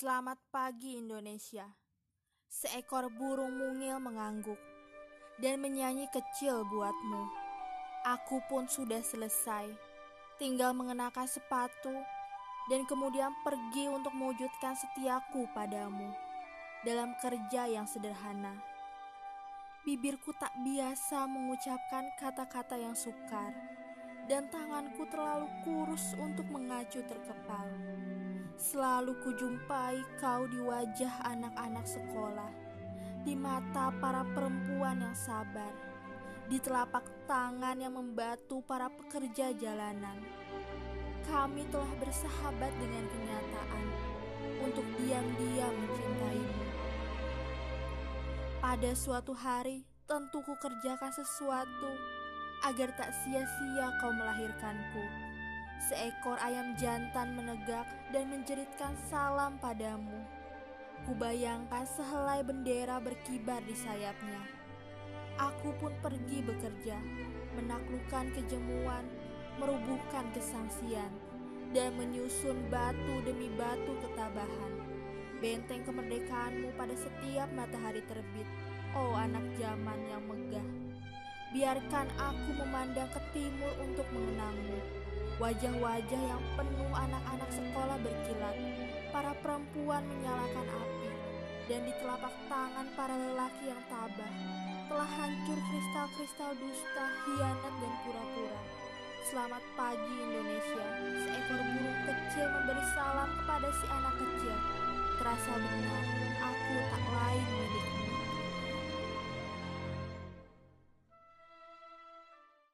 Selamat pagi Indonesia. Seekor burung mungil mengangguk dan menyanyi kecil buatmu. Aku pun sudah selesai. Tinggal mengenakan sepatu dan kemudian pergi untuk mewujudkan setiaku padamu dalam kerja yang sederhana. Bibirku tak biasa mengucapkan kata-kata yang sukar dan tanganku terlalu kurus untuk mengacu terkepal. Selalu kujumpai kau di wajah anak-anak sekolah, di mata para perempuan yang sabar, di telapak tangan yang membatu para pekerja jalanan. Kami telah bersahabat dengan kenyataan untuk diam-diam mencintaimu. Pada suatu hari, tentu ku kerjakan sesuatu agar tak sia-sia kau melahirkanku Seekor ayam jantan menegak dan menjeritkan salam padamu. Kubayangkan sehelai bendera berkibar di sayapnya. Aku pun pergi bekerja, menaklukkan kejemuan, merubuhkan kesangsian, dan menyusun batu demi batu ketabahan. Benteng kemerdekaanmu pada setiap matahari terbit, oh anak zaman yang megah. Biarkan aku memandang ke timur untuk mengenangmu Wajah-wajah yang penuh anak-anak sekolah berkilat. Para perempuan menyalakan api. Dan di telapak tangan para lelaki yang tabah telah hancur kristal-kristal dusta, hianat, dan pura-pura. Selamat pagi Indonesia. Seekor burung kecil memberi salam kepada si anak kecil. Terasa benar, aku tak lain milikmu.